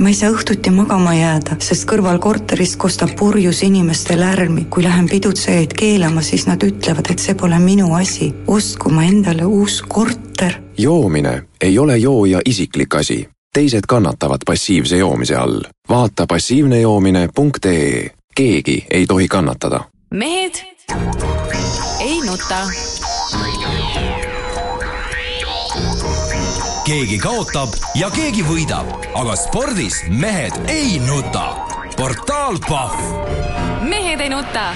ma ei saa õhtuti magama jääda, sest kõrval korteris kostab purjus inimeste lärmi. kui lähen pidutsejaid keelama, siis nad ütlevad, et see pole minu asi. ostku ma endale uus korter. joomine ei ole jooja isiklik asi. teised kannatavad passiivse joomise all. vaata passiivnejoomine.ee. keegi ei tohi kannatada. mehed ei nuta keegi kaotab ja keegi võidab, aga spordis mehed ei nuta. portaal Pahv. mehed ei nuta.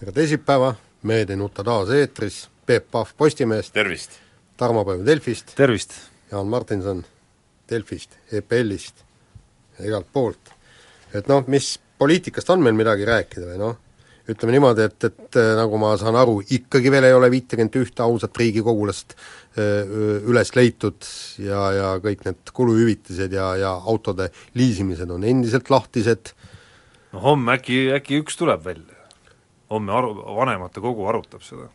tere teisipäeva, Mehed ei nuta taas eetris, Peep Pahv Postimehest. tervist! Tarmo Päev Delfist. tervist! Jaan Martinson Delfist, EPL-ist ja igalt poolt. et noh, mis poliitikast on meil midagi rääkida või noh, ütleme niimoodi, et, et nagu ma saan aru, ikkagi veel ei ole viitekümmet ühte ausat riigikogulast üles leitud ja, ja kõik need kuluhüvitised ja, ja autode liisimised on endiselt lahtised. no homme äkki, äkki üks tuleb välja. homme aru, vanematekogu arutab seda.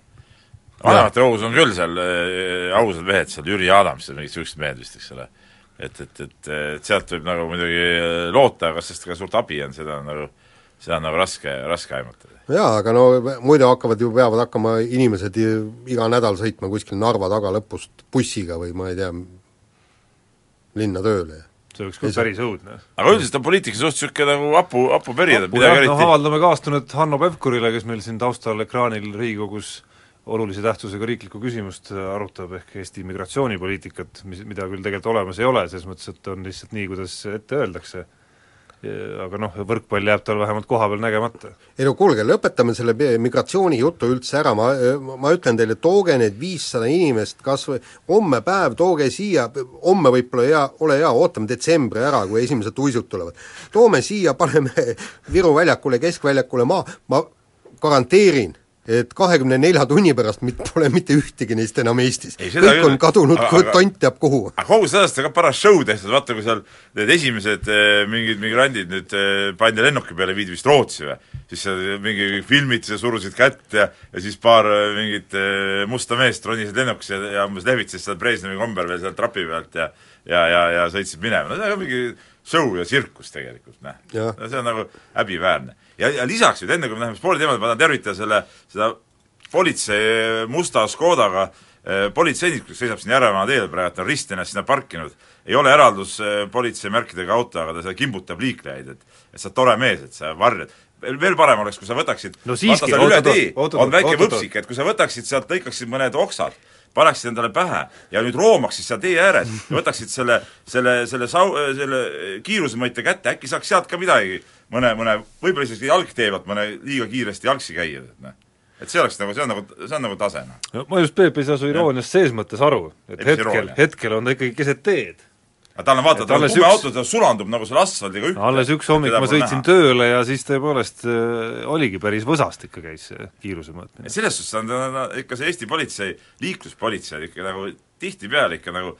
vanematekogus on küll seal äh, ausad mehed, seal Jüri Adams ja mingid niisugused mehed vist, eks ole. et, et, et, et sealt võib nagu muidugi loota, kas sellest ka suurt abi on, seda on nagu, seda on nagu raske, raske aimata jaa, aga no muidu hakkavad ju, peavad hakkama inimesed ju iga nädal sõitma kuskil Narva tagalõpust bussiga või ma ei tea, linna tööle. see oleks küll päris õudne. aga üldiselt on poliitika suht niisugune nagu hapu, hapu periood, et midagi eriti noh, avaldame kaastunnet Hanno Pevkurile, kes meil siin taustal ekraanil Riigikogus olulise tähtsusega riiklikku küsimust arutab, ehk Eesti migratsioonipoliitikat, mis, mida küll tegelikult olemas ei ole, selles mõttes, et on lihtsalt nii, kuidas ette öeldakse aga noh, võrkpall jääb tal vähemalt koha peal nägemata. ei no kuulge, lõpetame selle migratsioonijutu üldse ära, ma, ma ütlen teile, tooge need viissada inimest kas või homme päev, tooge siia, homme võib-olla hea, ole hea, ootame detsembri ära, kui esimesed uisud tulevad. toome siia, paneme Viru väljakule, keskväljakule maa, ma garanteerin et kahekümne nelja tunni pärast mit-, pole mitte ühtegi neist enam Eestis. kõik on kadunud, tont teab kuhu. aga kogu sellest on ka paras show tehtud, vaata kui seal need esimesed eh, mingid migrandid nüüd eh, pandi lennuki peale, viidi vist Rootsi või, siis seal mingi filmiti ja surusid kätt ja ja siis paar eh, mingit musta meest ronisid lennuks ja, ja umbes lehvitasid seal Brežnevi kombel veel seal trapi pealt ja ja, ja, ja sõitsid minema, no see on mingi show ja tsirkus tegelikult, noh. no see on nagu häbiväärne. Ja, ja lisaks nüüd, enne kui me läheme sporditeemale, ma tahan tervitada selle, seda politsei musta Škodaga politseinik, kes seisab siin Järvemaa teel praegu, on risti ennast sinna parkinud, ei ole eraldus politseimärkidega auto, aga ta seal kimbutab liiklejaid, et et sa tore mees, et sa varjad veel parem oleks, kui sa võtaksid no siiski, üle tee on väike võpsik, et kui sa võtaksid sealt, lõikaksid mõned oksad, paneksid endale pähe ja nüüd roomaksid seal tee ääres ja võtaksid selle, selle, selle sau-, selle kiirusemõõtja kätte, äkki saaks sealt ka midagi mõne, mõne, võib-olla isegi jalgtee pealt mõne liiga kiiresti jalgsi käia, et noh. et see oleks nagu, see on nagu, see on nagu tase, noh. no ma just, Peep, ei saa su irooniast ses mõttes aru, et ei, hetkel, hetkel on ta ikkagi keset teed aga tal on vaata, tal on kumeauto, ta sulandub nagu selle asfaldiga ühte. alles üks hommik ma sõitsin näha. tööle ja siis tõepoolest äh, oligi päris võsast ikka käis see kiiruse mõõtmine. selles suhtes on ta ikka see Eesti politsei, liikluspolitsei ikka nagu tihtipeale ikka nagu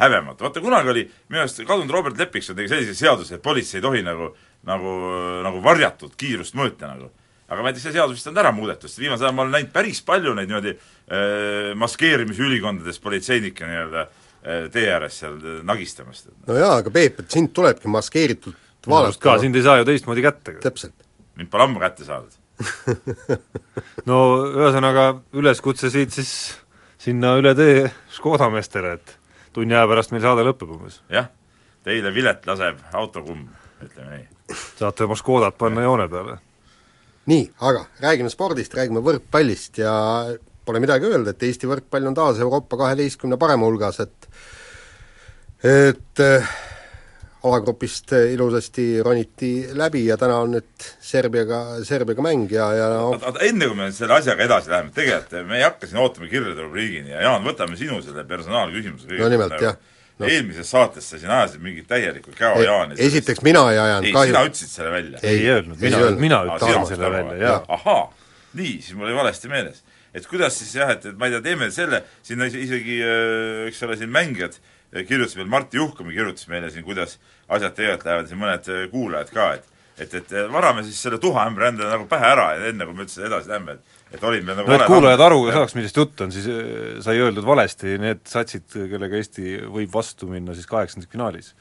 häbematu, vaata kunagi oli minu arust kadunud Robert Lepikson tegi sellise seaduse, et politsei ei tohi nagu nagu, nagu varjatud kiirust mõõta nagu. aga ma ei tea, see seadus vist on ära muudetud, sest viimasel ajal ma olen näinud päris palju neid niimoodi äh, maskeerimisülikondades politseinikke nii-öelda äh, tee ääres seal nagistamast. no jaa, aga Peep, et sind tulebki maskeeritult vaadata. ka, sind ei saa ju teistmoodi kätte. täpselt. mind pole ammu kätte saadud no ühesõnaga, üleskutse siit siis sinna üle tee Škoda meestele, et tunni aja pärast meil saade lõpeb umbes. jah, teile vilet laseb autokumm, ütleme nii saate oma Škodat panna joone peale. nii, aga räägime spordist, räägime võrkpallist ja pole midagi öelda, et Eesti võrkpall on taas Euroopa kaheteistkümne parema hulgas, et et äh, alagrupist ilusasti roniti läbi ja täna on nüüd Serbiaga, Serbiaga mäng ja, ja oota, enne kui me selle asjaga edasi läheme, tegelikult me ei hakka siin ootama kirjade rubriigini ja Jaan, võtame sinu selle personaalküsimuse no nimelt, jah no. eelmises saates sa siin ajasid mingit täielikku käojaani. esiteks mina ei ajanud ei, sina ütlesid selle välja. ei öelnud, mina, mina ütlesin selle välja, jaa. ahaa, nii, siis mul oli valesti meeles. Et kuidas siis jah, et, et ma ei tea, teeme selle, sinna isegi, äh, eks ole, siin mängijad kirjutas meil, Martti Juhkami kirjutas meile siin, kuidas asjad tegelikult lähevad, siin mõned äh, kuulajad ka, et et, et varame siis selle tuhaämbri endale nagu pähe ära, enne kui me üldse edasi lähme, et et olid meil nagu no et kuulajad aru ka saaks, millest jutt on, siis äh, sai öeldud valesti need satsid, kellega Eesti võib vastu minna siis kaheksandikfinaalis.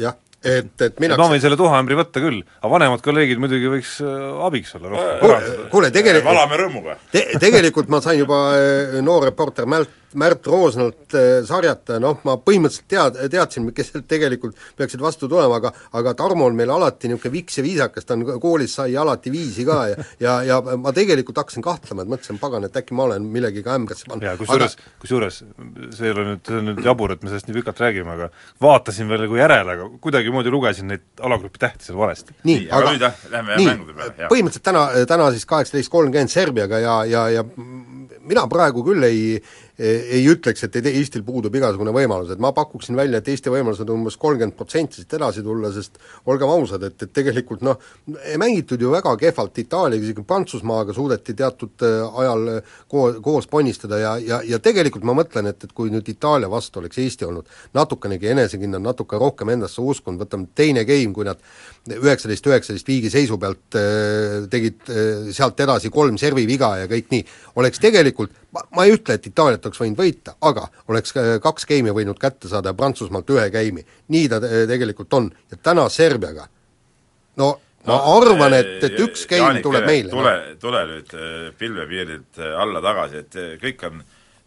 jah, et, et mina ma võin selle tuhaämbri võtta küll, aga vanemad kolleegid muidugi võiks äh, abiks olla rohkem kuule tegelikult valame rõõmuga. Te, tegelikult ma sain juba eh, noor reporter Märt, Märt Roosnalt eh, sarjata ja noh, ma põhimõtteliselt tead, teadsin, kes tegelikult peaksid vastu tulema, aga aga Tarmo on meil alati niisugune viks ja viisakas, ta on koolis sai alati viisi ka ja ja, ja ma tegelikult hakkasin kahtlema, et mõtlesin, pagan, et äkki ma olen millegagi ämbrisse pannud. jaa, kusjuures, kusjuures see ei ole nüüd, see on nüüd jabur, et me sellest nii pikalt räägime, aga vaatasin veel nagu järele, aga kuidagimoodi lugesin neid alagrupi tähti seal valesti. nii, Nii, aga nüüd jah, lähme jah mängude peale, põhimõtteliselt täna, täna siis kaheksateist kolmkümmend Serbiaga ja, ja, ja mina praegu küll ei ei ütleks, et Eestil puudub igasugune võimalus, et ma pakuksin välja, et Eesti võimalused on umbes kolmkümmend protsenti siit edasi tulla, sest olgem ausad, et, et tegelikult noh, mängitud ju väga kehvalt Itaaliaga, isegi Prantsusmaaga suudeti teatud äh, ajal koos, koos ponnistada ja, ja, ja tegelikult ma mõtlen, et, et kui nüüd Itaalia vastu oleks Eesti olnud natukenegi enesekindlam, natuke rohkem endasse uskunud, võtame teine game, kui nad üheksateist, üheksateist viigi seisu pealt äh, tegid äh, sealt edasi kolm serviviga ja kõik nii, oleks tegelikult, ma, ei ütle, et Itaaliat oleks võinud võita, aga oleks äh, kaks game'i võinud kätte saada ja Prantsusmaalt ühe game'i. nii ta tegelikult on ja täna Serbiaga, no ma arvan, et, et üks game Jaanik, tuleb meile. tule, tule nüüd pilvepiirilt alla tagasi, et kõik on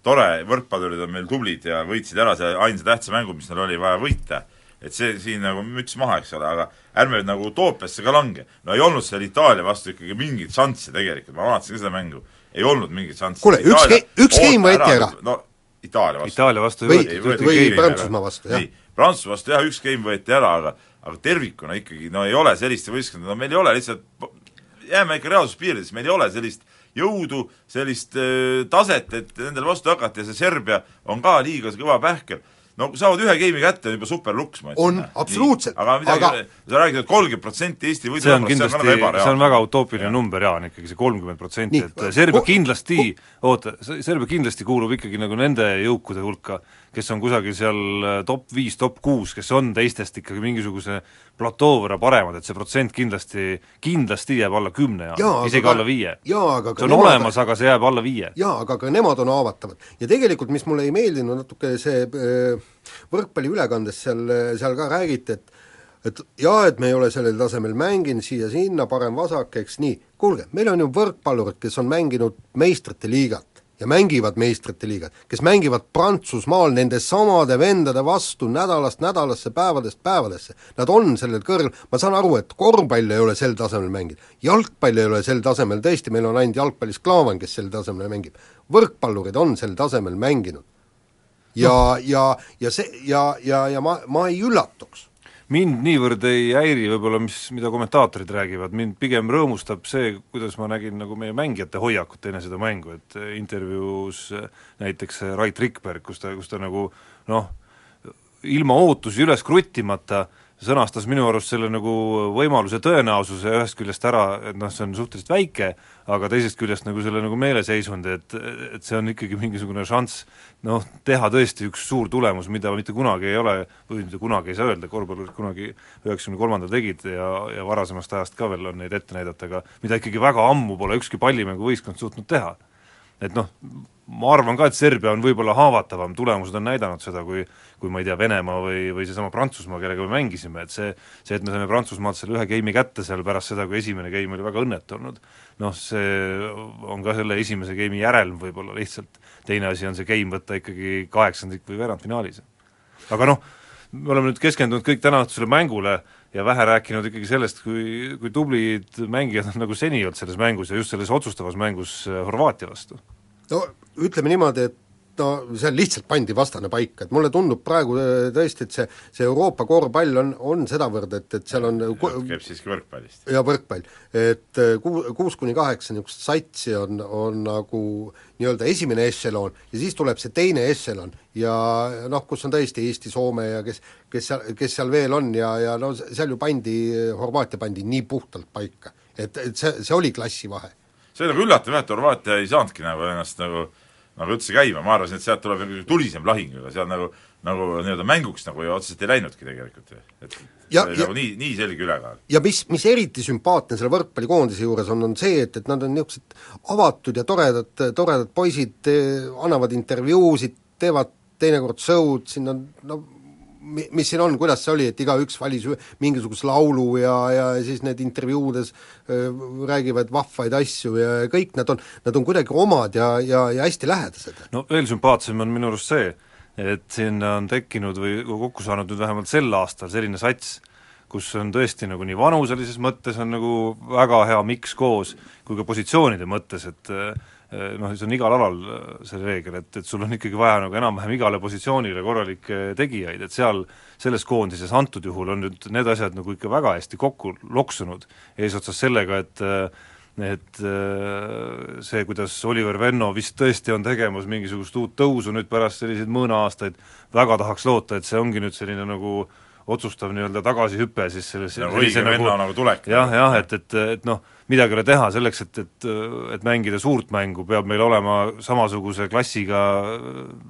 tore, võrkpallurid on meil tublid ja võitsid ära selle ainsa tähtsa mängu, mis neil oli vaja võita. Et see siin nagu müts maha, eks ole, aga ärme nüüd nagu utoopiasse ka lange. no ei olnud seal Itaalia vastu ikkagi mingit šanssi tegelikult, ma vaatasin ka seda mängu, ei olnud mingit šanssi. Kuule, üks ge- üks game võeti ära. no Itaalia vastu. Itaalia vastu Või- ei ei võetud võetud või keegi Prantsusmaa ära. vastu, jah. Prantsusmaa vastu jah, üks game võeti ära, aga aga tervikuna ikkagi no ei ole selliste võistkonda, no meil ei ole lihtsalt, jääme ikka reaalsuspiiridesse, meil ei ole sellist jõudu, sellist äh, taset, et nendele vastu hakata ja see Serbia on ka liiga kõva pähkel. No kui saavad ühe game'i kätte, on juba super luks, ma On, absoluutselt, aga midagi aga- sa räägid, et kolmkümmend protsenti Eesti võidu see on kindlasti, see on väga utoopiline number, Jaan, ikkagi see kolmkümmend protsenti, et Serbia kindlasti, oota, Serbia kindlasti kuulub ikkagi nagu nende jõukude hulka, kes on kusagil seal äh, top viis, top kuus, kes on teistest ikkagi mingisuguse platoo võrra paremad, et see protsent kindlasti, kindlasti jääb alla kümne ja isegi aga- alla viie. ka see on nemad- olemas, aga see jääb alla viie. jaa, aga ka nemad on haavatavad. ja tegelikult, mis mulle ei meeldinud natuke, see äh, võrkpalliülekandes seal, seal ka räägiti, et et jaa, et me ei ole sellel tasemel mänginud siia-sinna, parem-vasak, eks nii, kuulge, meil on ju võrkpallurid, kes on mänginud meistrite liigat ja mängivad meistrite liigat, kes mängivad Prantsusmaal nende samade vendade vastu nädalast nädalasse, päevadest päevadesse. Nad on sellel kõrgel, ma saan aru, et korvpall ei ole sel tasemel mänginud, jalgpall ei ole sel tasemel, tõesti, meil on ainult jalgpallis Klaavan, kes sel tasemel mängib. võrkpallurid on sel tasemel mänginud. ja no., ja, ja see, ja, ja, ja ma, ma ei üllatuks mind niivõrd ei häiri võib-olla, mis, mida kommentaatorid räägivad, mind pigem rõõmustab see, kuidas ma nägin nagu meie mängijate hoiakut enne seda mängu, et intervjuus näiteks Rait Rikberg, kus ta, kus ta nagu noh, ilma ootusi üles kruttimata sõnastas minu arust selle nagu võimaluse tõenäosuse ühest küljest ära, et noh, see on suhteliselt väike, aga teisest küljest nagu selle nagu meeleseisundi, et, et see on ikkagi mingisugune šanss noh, teha tõesti üks suur tulemus, mida mitte kunagi ei ole, või mitte kunagi ei saa öelda, korvpallurid kunagi üheksakümne kolmandal tegid ja, ja varasemast ajast ka veel on neid ette näidata, aga mida ikkagi väga ammu pole ükski pallimänguvõistkond suutnud teha. Et noh, ma arvan ka, et Serbia on võib-olla haavatavam, tulemused on näidanud seda, kui kui ma ei tea, Venemaa või, või seesama Prantsusmaa, kellega me mängisime, et see see, et me saime Prantsusmaalt selle ühe game'i kätte seal pärast seda, kui esimene game oli väga õnnetu olnud, noh, see on ka selle esimese game'i järelm võib-olla lihtsalt, teine asi on see game võtta ikkagi kaheksandik või veerandfinaalis. aga noh, me oleme nüüd keskendunud kõik tänaõhtusele mängule ja vähe rääkinud ikkagi sellest, kui, kui tublid mängijad on nagu seni olnud selles mängus ja just selles otsustavas mängus Horvaatia vastu. No ütleme niimoodi, et no seal lihtsalt pandi vastane paika, et mulle tundub praegu äh, tõesti, et see, see Euroopa korvpall on, on sedavõrd, et, et seal on käib siiski võrkpallist. ja võrkpall, et äh, ku-, kuus kuni kaheksa niisugust satsi on, on nagu nii-öelda esimene ešelon ja siis tuleb see teine ešelon ja noh, kus on tõesti Eesti, Soome ja kes, kes seal, kes seal veel on ja, ja no seal ju pandi, Horvaatia pandi nii puhtalt paika. et, et see, see oli klassivahe see oli nagu üllatav jah, et Horvaatia ei saanudki nagu ennast nagu nagu üldse käima, ma arvasin, et sealt tuleb tulisem lahing, aga seal nagu nagu nii-öelda mänguks nagu ju otseselt ei läinudki tegelikult ju. et Ja- see oli ja- nagu nii, nii selge ülekaal. ja mis, mis eriti sümpaatne selle võrkpallikoondise juures on, on see, et, et nad on niisugused avatud ja toredad, toredad poisid, annavad intervjuusid, teevad teinekord show'd, siin on no mi- mis siin on, kuidas see oli, et igaüks valis mingisuguse laulu ja, ja siis need intervjuudes räägivad vahvaid asju ja kõik nad on, nad on kuidagi omad ja, ja, ja hästi lähedased. no veel sümpaatsem on minu arust see, et sinna on tekkinud või kokku saanud nüüd vähemalt sel aastal selline sats, kus on tõesti nagu nii vanuselises mõttes on nagu väga hea miks koos, kui ka positsioonide mõttes, et noh, see on igal alal eh, see reegel, et, et sul on ikkagi vaja nagu enam-vähem igale positsioonile korralikke tegijaid, et seal selles koondises antud juhul on nüüd need asjad nagu ikka väga hästi kokku loksunud, eesotsas sellega, et et eh, see, kuidas Oliver Venno vist tõesti on tegemas mingisugust uut tõusu nüüd pärast selliseid mõõna-aastaid, väga tahaks loota, et see ongi nüüd selline nagu otsustav nii-öelda tagasihüpe siis selles nagu õige venna nagu tulek. jah, jah, et, et, et noh, midagi ei ole teha, selleks, et, et et mängida suurt mängu, peab meil olema samasuguse klassiga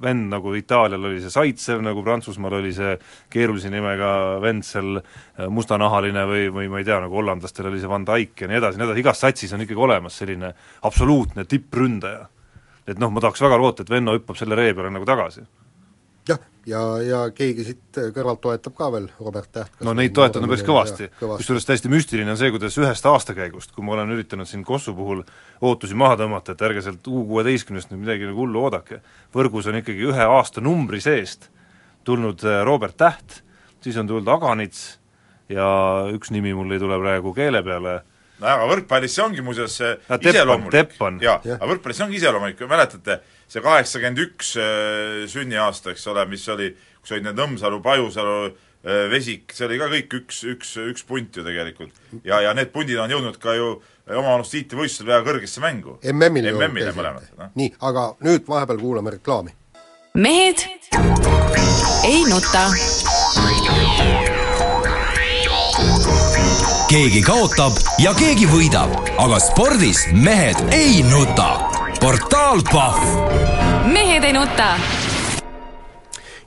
vend, nagu Itaalial oli see Zaitsev, nagu Prantsusmaal oli see keerulise nimega vend seal mustanahaline või, või ma ei tea, nagu hollandlastel oli see Van Dijk ja nii edasi, nii edasi, igas satsis on ikkagi olemas selline absoluutne tippründaja. et noh, ma tahaks väga loota, et Venno hüppab selle ree peale nagu tagasi ja, ja keegi siit kõrvalt toetab ka veel Robert Täht. no neid toetada on päris kõvasti, kusjuures täiesti müstiline on see, kuidas ühest aastakäigust, kui ma olen üritanud siin Kossu puhul ootusi maha tõmmata, et ärge sealt U kuueteistkümnest nüüd midagi nagu hullu oodake, võrgus on ikkagi ühe aastanumbri seest tulnud äh, Robert Täht, siis on tulnud Aganits ja üks nimi mul ei tule praegu keele peale, nojah, aga võrkpallis see ongi muuseas Teppan, iseloomulik. Jaa, aga võrkpallis see ongi iseloomulik, mäletate, see kaheksakümmend üks äh, sünniaasta, eks ole, mis oli, kus olid need Nõmsalu, Pajusalu, äh, Vesik, see oli ka kõik üks, üks, üks punt ju tegelikult. ja, ja need pundid on jõudnud ka ju omaanust tiitlivõistlusel väga kõrgesse mängu. MM-ile MM-ile mõlemad, noh. nii, aga nüüd vahepeal kuulame reklaami. mehed ei nuta. Keegi kaotab ja keegi võidab, aga spordis mehed ei nuta. portaal Pahv mehed ei nuta.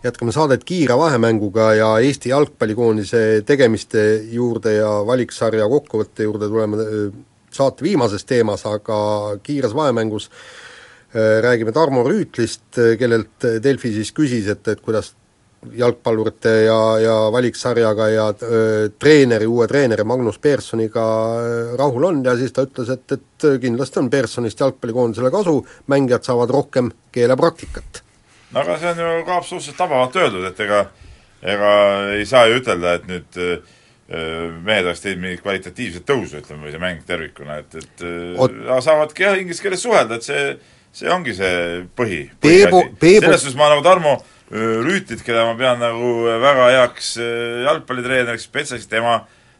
jätkame saadet kiire vahemänguga ja Eesti jalgpallikoondise tegemiste juurde ja valiksarja kokkuvõtte juurde tuleme öö, saate viimases teemas, aga kiires vahemängus öö, räägime Tarmo Rüütlist, kellelt Delfi siis küsis, et, et kuidas jalgpallurite ja, ja valiksarjaga ja öö, treeneri, uue treeneri Magnus Pearsoniga öö, rahul on ja siis ta ütles, et, et kindlasti on Pearsonist jalgpallikoondisele kasu, mängijad saavad rohkem keelepraktikat no aga see on ju ka absoluutselt tabavalt öeldud, et ega ega ei saa ju ütelda, et nüüd äh, mehed oleks teinud mingit kvalitatiivset tõusu, ütleme, või see mäng tervikuna, et, et äh, saavadki jah, inglise keeles suhelda, et see, see ongi see põhi. Peebu- selles suhtes ma nagu Tarmo äh, Rüütlit, keda ma pean nagu väga heaks äh, jalgpallitreeneriks, spetsialistiks, tema,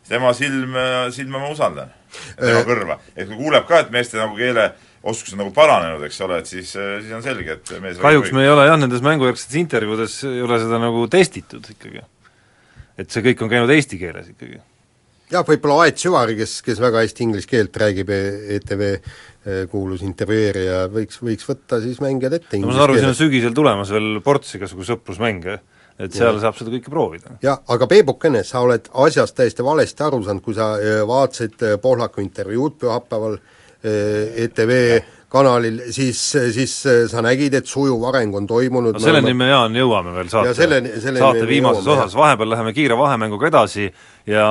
tema silm, silma ma usaldan. tema Äh. kõrva. et kui kuuleb ka, et meeste nagu keeleoskus on nagu paranenud, eks ole, et siis, siis on selge, et mees kahjuks me ei ole jah, nendes mängujärgsetes intervjuudes ei ole seda nagu testitud ikkagi. et see kõik on käinud eesti keeles ikkagi. jah, võib-olla Aet Süvari, kes, kes väga hästi inglise keelt räägib, ETV kuulus intervjueerija, võiks, võiks võtta siis mängijad ette no ma saan aru, siin on sügisel tulemas veel ports igasugu sõprusmänge, et seal Jah. saab seda kõike proovida. jah, aga Peebukene, sa oled asjast täiesti valesti aru saanud, kui sa eh, vaatasid eh, Pohlaku intervjuud pühapäeval eh, ETV kanalil, siis, siis eh, sa nägid, et sujuv areng on toimunud no selleni me, Jaan, jõuame veel saate, Ja saate me viimases jõuame, osas, vahepeal läheme kiire vahemänguga edasi ja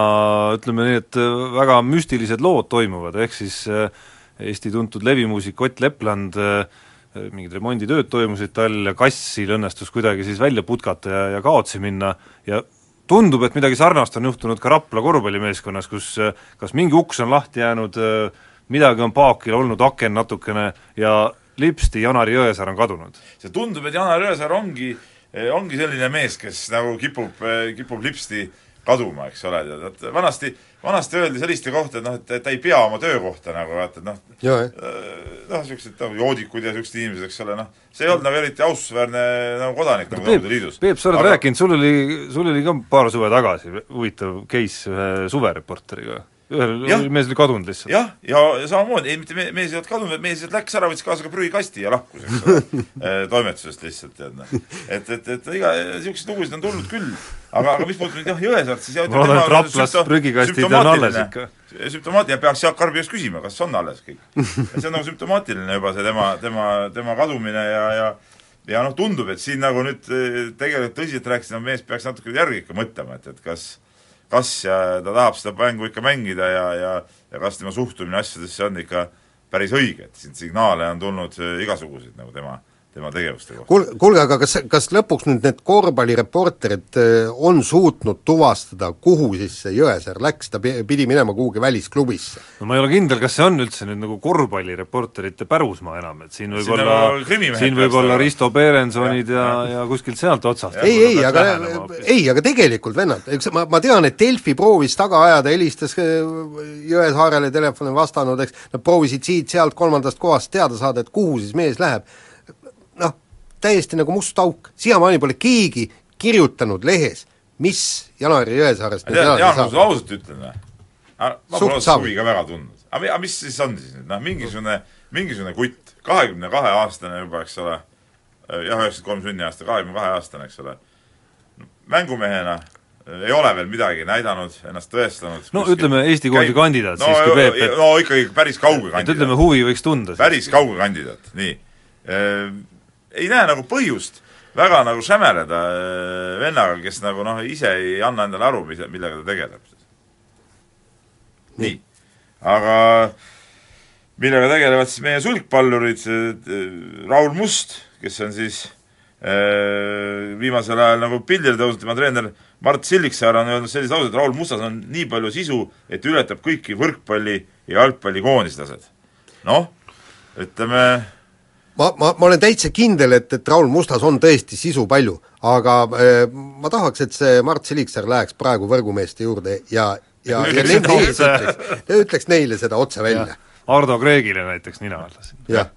ütleme nii, et väga müstilised lood toimuvad, ehk siis äh, Eesti tuntud levimuusik Ott Lepland äh, mingid remonditööd toimusid tal ja kassil õnnestus kuidagi siis välja putkata ja, ja kaotsi minna ja tundub, et midagi sarnast on juhtunud ka Rapla korvpallimeeskonnas, kus äh, kas mingi uks on lahti jäänud, midagi on paakil olnud, aken natukene ja lipsti Janari Jõesaar on kadunud. see tundub, et Janar Jõesaar ongi, ongi selline mees, kes nagu kipub, kipub lipsti kaduma, eks ole, tead, vanasti, vanasti öeldi selliste kohta, et noh, et ta ei pea oma töökohta nagu vaata, et noh, jah, noh, niisugused noh, joodikud ja niisugused inimesed, eks ole, noh, see ei olnud nagu eriti austusväärne nagu kodanik nagu Nõukogude Liidus. Peep, sa oled aga... rääkinud, sul oli, sul oli ka paar suve tagasi huvitav case ühe suvereporteriga. Ühel mees oli kadunud lihtsalt. jah, ja, ja samamoodi, ei mitte me-, mees ei olnud kadunud, vaid mees lihtsalt läks ära, võttis kaasa ka prügikasti ja lahkus, eks ole Eh, toimetusest lihtsalt, tead noh. et, et, et iga, niisuguseid lugusid on tulnud küll. aga, aga mis puudutab nüüd jah, Jõesaart, siis jah, Ma loodan, et Raplas prügikastid on alles ikka. sümptomaatiline, peaks Jaak Karbi käest küsima, kas on alles kõik. see on nagu sümptomaatiline juba see tema, tema, tema kadumine ja, ja ja noh, tundub, et siin nagu nüüd eh, tegelikult tõsiselt rääkides, mees peaks natuke järgi ikka mõtlema, et, et kas kas ta tahab seda mängu ikka mängida ja, ja ja kas tema suhtumine asjadesse on ikka päris õige, et siin signaale on tulnud eh, igasuguseid nagu tema tema tegevuste kohta. kuul-, kuulge, aga kas, kas lõpuks nüüd need korvpallireporterid äh, on suutnud tuvastada, kuhu siis see Jõesaar läks, ta pi-, pidi minema kuhugi välisklubisse? no ma ei ole kindel, kas see on üldse nüüd nagu korvpallireporterite pärusmaa enam, et siin võib Siin olla nagu siin võib olla. Risto Berensonid ja, ja, ja kuskilt sealt otsast ei, ei, aga ei, aga tegelikult vennad, eks ma, ma tean, et Delfi proovis taga ajada, helistas äh, Jõesaarele, telefon ei vastanud, eks, nad proovisid siit-sealt kolmandast kohast teada saada, et kuhu siis mees läheb. Täiesti nagu must auk, siiamaani pole keegi kirjutanud lehes, mis Janari Jõesaarest nüüd edasi Jaan, ma saab. sulle ausalt ütlen, ma pole saab. huvi ka väga tundnud. aga mi- aga mis siis on siis nüüd, noh mingisugune, mingisugune kutt, kahekümne kahe aastane juba, eks ole, jah, üheksakümmend kolm sünniaasta, kahekümne kahe aastane, eks ole, mängumehena äh, ei ole veel midagi näidanud, ennast tõestanud. no ütleme, Eesti koondise kandidaat siiski, Peep, et no ikkagi päris kauge kandidaat ütleme, huvi võiks tunda siis. päris kauge kandidaat, nii. Ei näe nagu põhjust väga nagu sämeleda äh, vennaga, kes nagu noh, ise ei anna endale aru, mis, millega ta tegeleb. nii, aga millega tegelevad siis meie sulgpallurid, Raul Must, kes on siis äh, viimasel ajal nagu pildile tõusnud, tema treener Mart Silliksaar on öelnud sellise lause, et Raul Mustas on nii palju sisu, et ületab kõiki võrkpalli ja jalgpalli koondislased. noh, ütleme ma, ma, ma olen täitsa kindel, et, et Raul Mustas on tõesti sisu palju, aga äh, ma tahaks, et see Mart Siliksaar läheks praegu võrgumeeste juurde ja, ja, ja nende ees ütleks, ütleks neile seda otse välja. Ardo Kreegile näiteks nina alla siin. jah.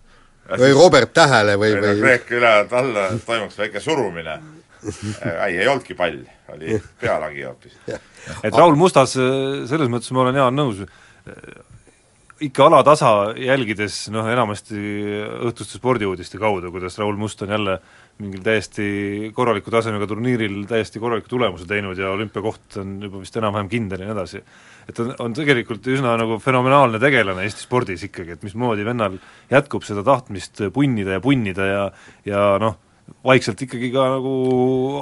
või Robert Tähele või, või Kreek ülejäänud alla, toimuks väike surumine. ei, ei olnudki pall, oli pealagi hoopis. et Raul Mustas, selles mõttes ma olen Jaan nõus, ikka alatasa jälgides noh, enamasti õhtuste spordiuudiste kaudu, kuidas Raul Must on jälle mingil täiesti korraliku tasemega turniiril täiesti korraliku tulemuse teinud ja olümpiakoht on juba vist enam-vähem kindel ja nii edasi. et on, on tegelikult üsna nagu fenomenaalne tegelane Eesti spordis ikkagi, et mismoodi vennal jätkub seda tahtmist punnida ja punnida ja ja noh, vaikselt ikkagi ka nagu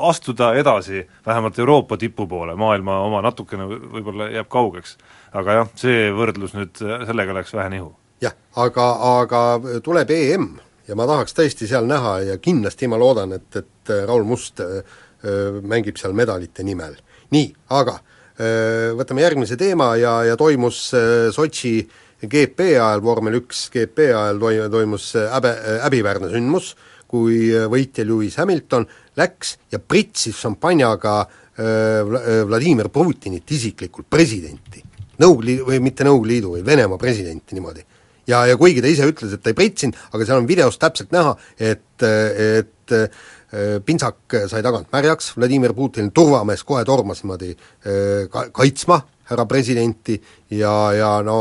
astuda edasi vähemalt Euroopa tipu poole, maailma oma natukene võib-olla jääb kaugeks. aga jah, see võrdlus nüüd, sellega läks vähe nihu. jah, aga, aga tuleb EM ja ma tahaks tõesti seal näha ja kindlasti ma loodan, et, et Raul Must öö, mängib seal medalite nimel. nii, aga öö, võtame järgmise teema ja, ja toimus öö, Sotši GP ajal, vormel üks GP ajal toi-, toimus häbe, häbiväärne sündmus, kui võitja Lewis Hamilton läks ja pritsis šampanjaga Vla- öö, Vladimir Putinit isiklikult, presidenti. Nõukogude või mitte Nõukogude Liidu, vaid Venemaa presidenti niimoodi. Ja, ja kuigi ta ise ütles, et ta ei pritsinud, aga seal on videos täpselt näha, et, et äh, pintsak sai tagant märjaks, Vladimir Putini turvamees kohe tormas niimoodi äh, ka-, kaitsma härra presidenti ja, ja no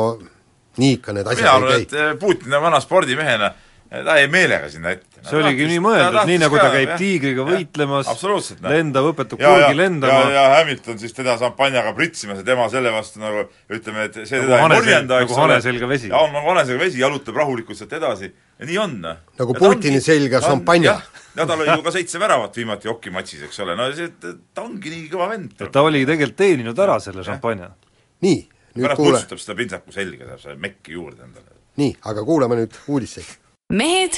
nii ikka need mina asjad arvan, ei et Putin on vana spordimehena, ta jäi meelega sinna ette. see oligi nii mõeldud, nii nagu ta käib tiigriga võitlemas, absoluutselt, noh. lendab, õpetab ja, kurgi ja, lendama, ja, ja Hamilton siis teda šampanjaga pritsimas ja tema selle vastu nagu ütleme, et see Nagu teda ei hane sel- morjenda, eks nagu hane selga vesi. ja on nagu hane selga vesi, jalutab rahulikult sealt edasi ja nii on. Nagu Putini selga šampanja. ja ta lõi ju ka seitse väravat viimati hokimatšis, eks ole, no see, ta ongi nii kõva vend. ta oligi tegelikult teeninud ära selle šampanja. nii, nüüd pärast kuule, putsutab seda pintsaku selga, saab selle mekki juurde endale. nii, aga kuulame nüüd uudiseid. Mehed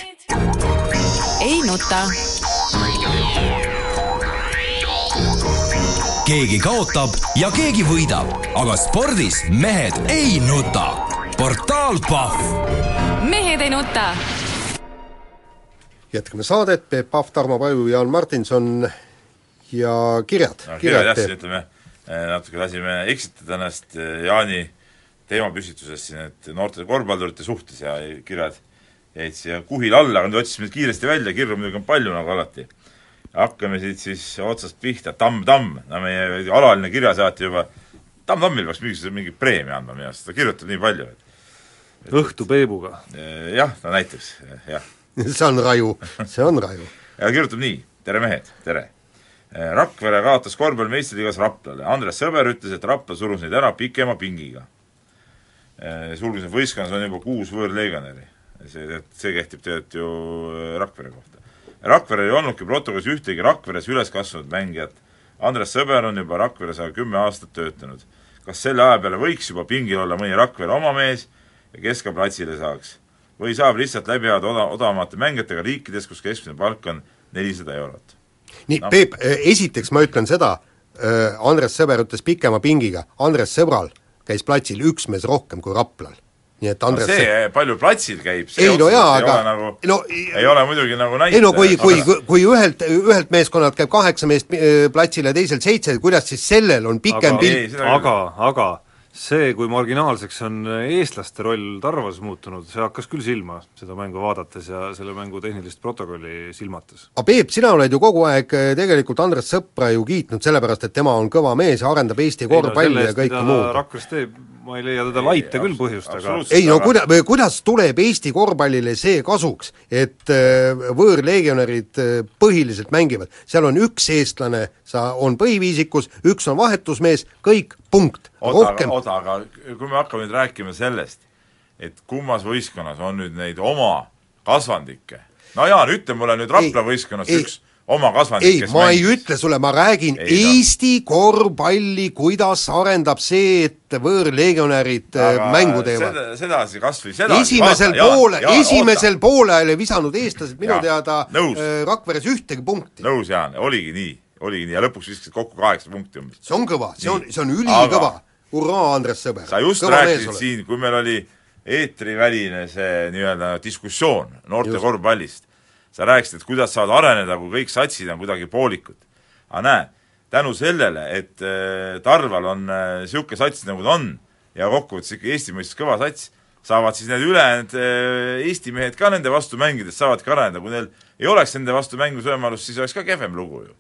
ei nuta. keegi kaotab ja keegi võidab, aga spordis mehed ei nuta. portaal Pahv mehed ei nuta. jätkame saadet, Peep Pahv, Tarmo Paju, Jaan Martinson ja kirjad no kirjad kirjad jah, Peep. ütleme, eh, natuke lasime eksitada ennast eh, Jaani teemapüstitusest siin, et noorte korvpallurite suhtes ja kirjad jäid siia kuhile alla, aga nüüd otsisime kiiresti välja, kirju muidugi on palju, nagu alati. hakkame siit siis otsast pihta, Tamm Tamm, no meie alaline kirjasaatja juba, Tamm Tammil peaks mingisuguse mingi preemia andma minu arust, ta kirjutab nii palju, et õhtu Peebuga. eh, jah, no näiteks, jah see on raju, see on raju. ja kirjutab nii, tere mehed, tere! Rakvere kaotas korvpalli meistriliigas Raplale, Andres Sõber ütles, et Rapla surus neid ära pikema pingiga. sulgudes võistkonnas on juba kuus võõrlegionäri. See, see kehtib tegelikult ju Rakvere kohta. Rakverel ei olnudki protokollis ühtegi Rakveres üles kasvanud mängijat. Andres Sõber on juba Rakveres aga kümme aastat töötanud. kas selle aja peale võiks juba pingil olla mõni Rakvere oma mees ja kes ka platsile saaks? või saab lihtsalt läbi ajada oda-, odavamate mängijatega riikides, kus keskmine palk on nelisada eurot? nii no., Peep, esiteks ma ütlen seda, Andres Sõber ütles pikema pingiga, Andres Sõbral käis platsil üks mees rohkem kui Raplal. Nii et no Andres see, palju platsil käib, see Ei, no jaa, ei aga- ole nagu no- ei ole muidugi nagu näitaja. ei no kui, kui, kui ühelt, ühelt meeskonnalt käib kaheksa meest eh, platsil ja teiselt seitse, kuidas siis sellel on pikem aga, pilt? Aga, aga see, kui marginaalseks on eestlaste roll Tarvas muutunud, see hakkas küll silma seda mängu vaadates ja selle mängu tehnilist protokolli silmates. aga Peep, sina oled ju kogu aeg eh, tegelikult Andres Sõpra ju kiitnud sellepärast, et tema on kõva mees ja arendab Eesti korvpalli no, ja kõike muud. Rakveres teeb, ma ei leia teda laita küll põhjust, aga ei no kuida-, kuidas tuleb Eesti korvpallile see kasuks, et eh, võõrlegionärid eh, põhiliselt mängivad, seal on üks eestlane, sa, on põhiviisikus, üks on vahetusmees, kõik, punkt. oota, rohkem oota, aga kui me hakkame nüüd rääkima sellest, et kummas võistkonnas on nüüd neid oma kasvandikke, no Jaan, ütle mulle nüüd Rapla Ei, võistkonnas ei. üks oma kasvandik, kes ma mängis. ei ütle sulle, ma räägin Ei, ei, no. Eesti korvpalli, kuidas arendab see, et võõrlegionärid äh, mängu teevad. seda, sedasi kas või sedasi esimesel poole, esimesel poolel ei visanud eestlased minu Jaa, teada nõus. äh, Rakveres ühtegi punkti. nõus, Jaan, oligi nii, oligi nii ja lõpuks viskasid kokku kaheksa punkti umbes. see on kõva, see on, see on ülikõva Aga-. hurraa, Andres Sõber! sa just Kõva rääkisid siin, kui meil oli eetriväline see nii-öelda diskussioon noorte Just. korvpallist, sa rääkisid, et kuidas saavad areneda, kui kõik satsid on kuidagi poolikud. aga näe, tänu sellele, et äh, Tarval on niisugune sats, nagu ta on, ja kokkuvõttes ikka Eesti mõistes kõva sats, saavad siis need ülejäänud äh, Eesti mehed ka nende vastu mängides, saavadki areneda, kui neil ei oleks nende vastu mängusvõimalust, siis oleks ka kehvem lugu ju.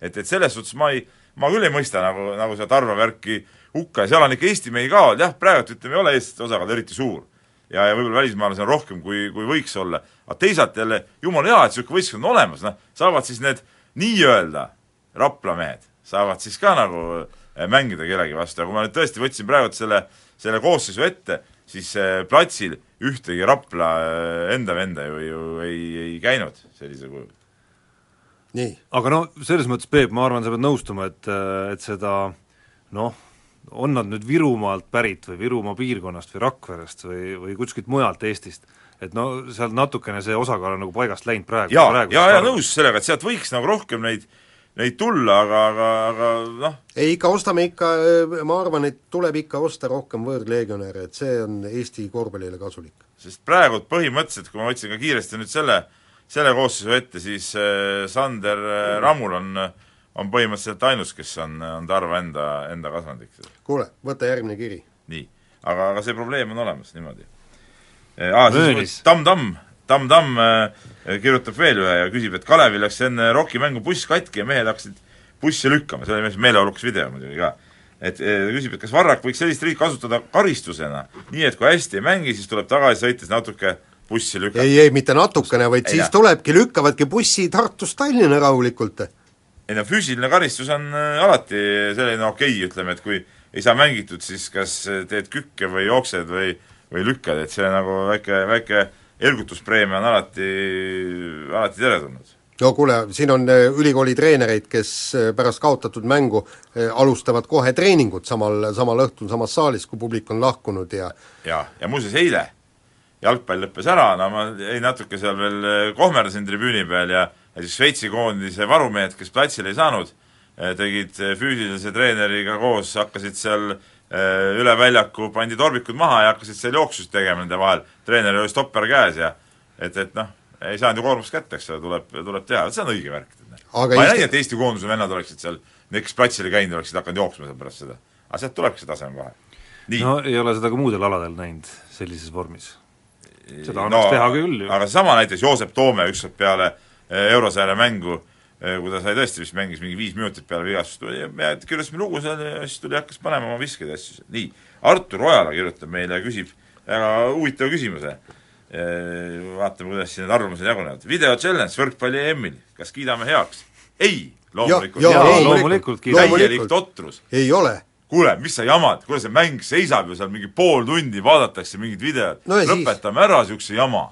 et, et selles suhtes ma ei, ma küll ei mõista nagu, nagu seda Tarva värki hukka ja seal on ikka Eesti mehi ka olnud, jah, praegu ütleme, ei ole eestlaste osakaal eriti suur. Ja, ja võib-olla välismaalasi on rohkem, kui, kui võiks olla. aga teisalt jälle, jumala hea, et niisugune võistkond on olemas, noh, saavad siis need nii-öelda Rapla mehed, saavad siis ka nagu eh, mängida kellegi vastu ja kui ma nüüd tõesti võtsin praegu selle, selle koosseisu ette, siis eh, platsil ühtegi Rapla eh, enda venda ju, ju ei, ei käinud sellisel kujul. nii, aga no selles mõttes, Peep, ma arvan, sa pead nõustuma, et, et seda noh, on nad nüüd Virumaalt pärit või Virumaa piirkonnast või Rakverest või, või kuskilt mujalt Eestist, et no seal natukene see osakaal on nagu paigast läinud praegu. jaa, jaa, jaa, nõus sellega, et sealt võiks nagu rohkem neid, neid tulla, aga, aga, aga noh, ei ikka ostame ikka, ma arvan, et tuleb ikka osta rohkem võõrlegionäre, et see on Eesti korvpallile kasulik. sest praegu põhimõtteliselt, kui ma võtsin ka kiiresti nüüd selle, selle koosseisu ette, siis äh, Sander äh, Rammul on, on põhimõtteliselt ainus, kes on, on Tarva enda, enda kasvandik. kuule, võta järgmine kiri. nii, aga, aga see probleem on olemas niimoodi. siis Tamm-Tamm, Tamm-Tamm äh, kirjutab veel ühe ja küsib, et Kalevil läks enne Rocki mängu buss katki ja mehed hakkasid bussi lükkama, see oli meeleolukas video muidugi ka. et äh, küsib, et kas Varrak võiks sellist riiki kasutada karistusena, nii et kui hästi ei mängi, siis tuleb tagasi sõites natuke bussi lükata. ei, ei mitte natukene, vaid Ei, siis jah. tulebki, lükkavadki bussi Tartust Tallinna rahulikult. Ei no füüsiline karistus on äh, alati selline okei okay,, ütleme, et kui ei saa mängitud, siis kas äh, teed kükke või jooksed või, või lükkad, et see nagu väike, väike ergutuspreemia on alati, alati teretulnud. no kuule, siin on äh, ülikooli treenereid, kes pärast kaotatud mängu alustavad kohe treeningut samal, samal õhtul samas saalis, kui publik on lahkunud ja ja, ja muuseas eile jalgpall lõppes ära, no ma jäin natuke seal veel kohmerdasin tribüüni peal ja ja siis Šveitsi koondise varumehed, kes platsile ei saanud, tegid äh, füüsilise treeneriga koos, hakkasid seal äh, üle väljaku, pandi tormikud maha ja hakkasid seal jooksust tegema nende vahel, treeneril oli stopper käes ja et, et noh, ei saanud ju koormust kätte, eks ole, tuleb, tuleb teha, see on õige värk. Aga ma ei Eesti- näinud, et Eesti koondise vennad oleksid seal, need, kes platsile käinud, oleksid hakanud jooksma seal pärast seda. aga sealt tulebki see taseme vahe. no ei ole seda ka muudel aladel näinud sellises vormis. seda annaks teha küll ju. aga seesama näiteks Joosep Toome ükskord peale eh, Eurosarja mängu, kui ta sai tõesti vist, mängis mingi viis minutit peale vigastust, kirjutasime lugu seal ja siis tuli, hakkas panema oma viskeid ja asju. nii, Artur Ojala kirjutab meile ja küsib väga huvitava küsimuse. Vaatame, kuidas siin need arvamused jagunevad. video challenge võrkpalli EM-il, kas kiidame heaks? ei, loomulikult loomulikult. täielik totrus ei ole. kuule, mis sa jamad, kuule see mäng seisab ju seal mingi pool tundi, vaadatakse mingit videot No ja siis? lõpetame ära niisuguse jama.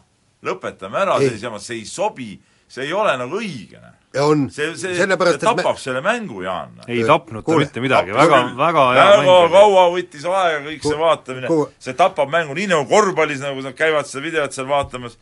lõpetame ära sellise jama, see ei sobi see ei ole nagu õige, noh. on, see, see, see sellepärast, et tapab me... selle mängu, Jaan. ei tapnud ta mitte midagi, väga, väga hea väga mäng oli. kaua võttis aega kõik see Kuule, vaatamine see tapab mängu, nii nagu korvpallis, nagu nad käivad seda videot seal vaatamas,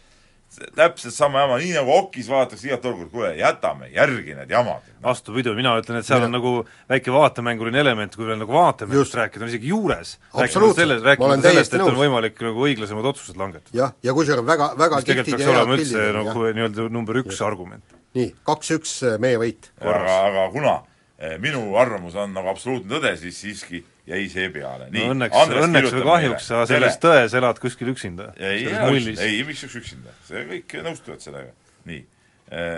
täpselt sama jama, nii nagu okis vaadatakse igat olukorda, kuule, jätame järgi need jamad. vastupidi, mina ütlen, et seal on nagu väike vaatemänguline element, kui veel nagu vaatemängust Just. rääkida, on isegi juures. Absoluutselt. sellest, rääkimata sellest, et on nõus. võimalik nagu õiglasemad otsused langetada. jah, ja kusjuures väga, väga tegelikult peaks ja olema üldse on, nagu nii-öelda number üks argument. nii, kaks-üks äh, meie võit. aga, aga kuna eh, minu arvamus on nagu absoluutne tõde, siis siiski jäi see peale. no õnneks, õnneks või kahjuks sa selles tões elad kuskil üksinda. ei, ei, miks üks üksinda, see kõik nõustuvad sellega. nii,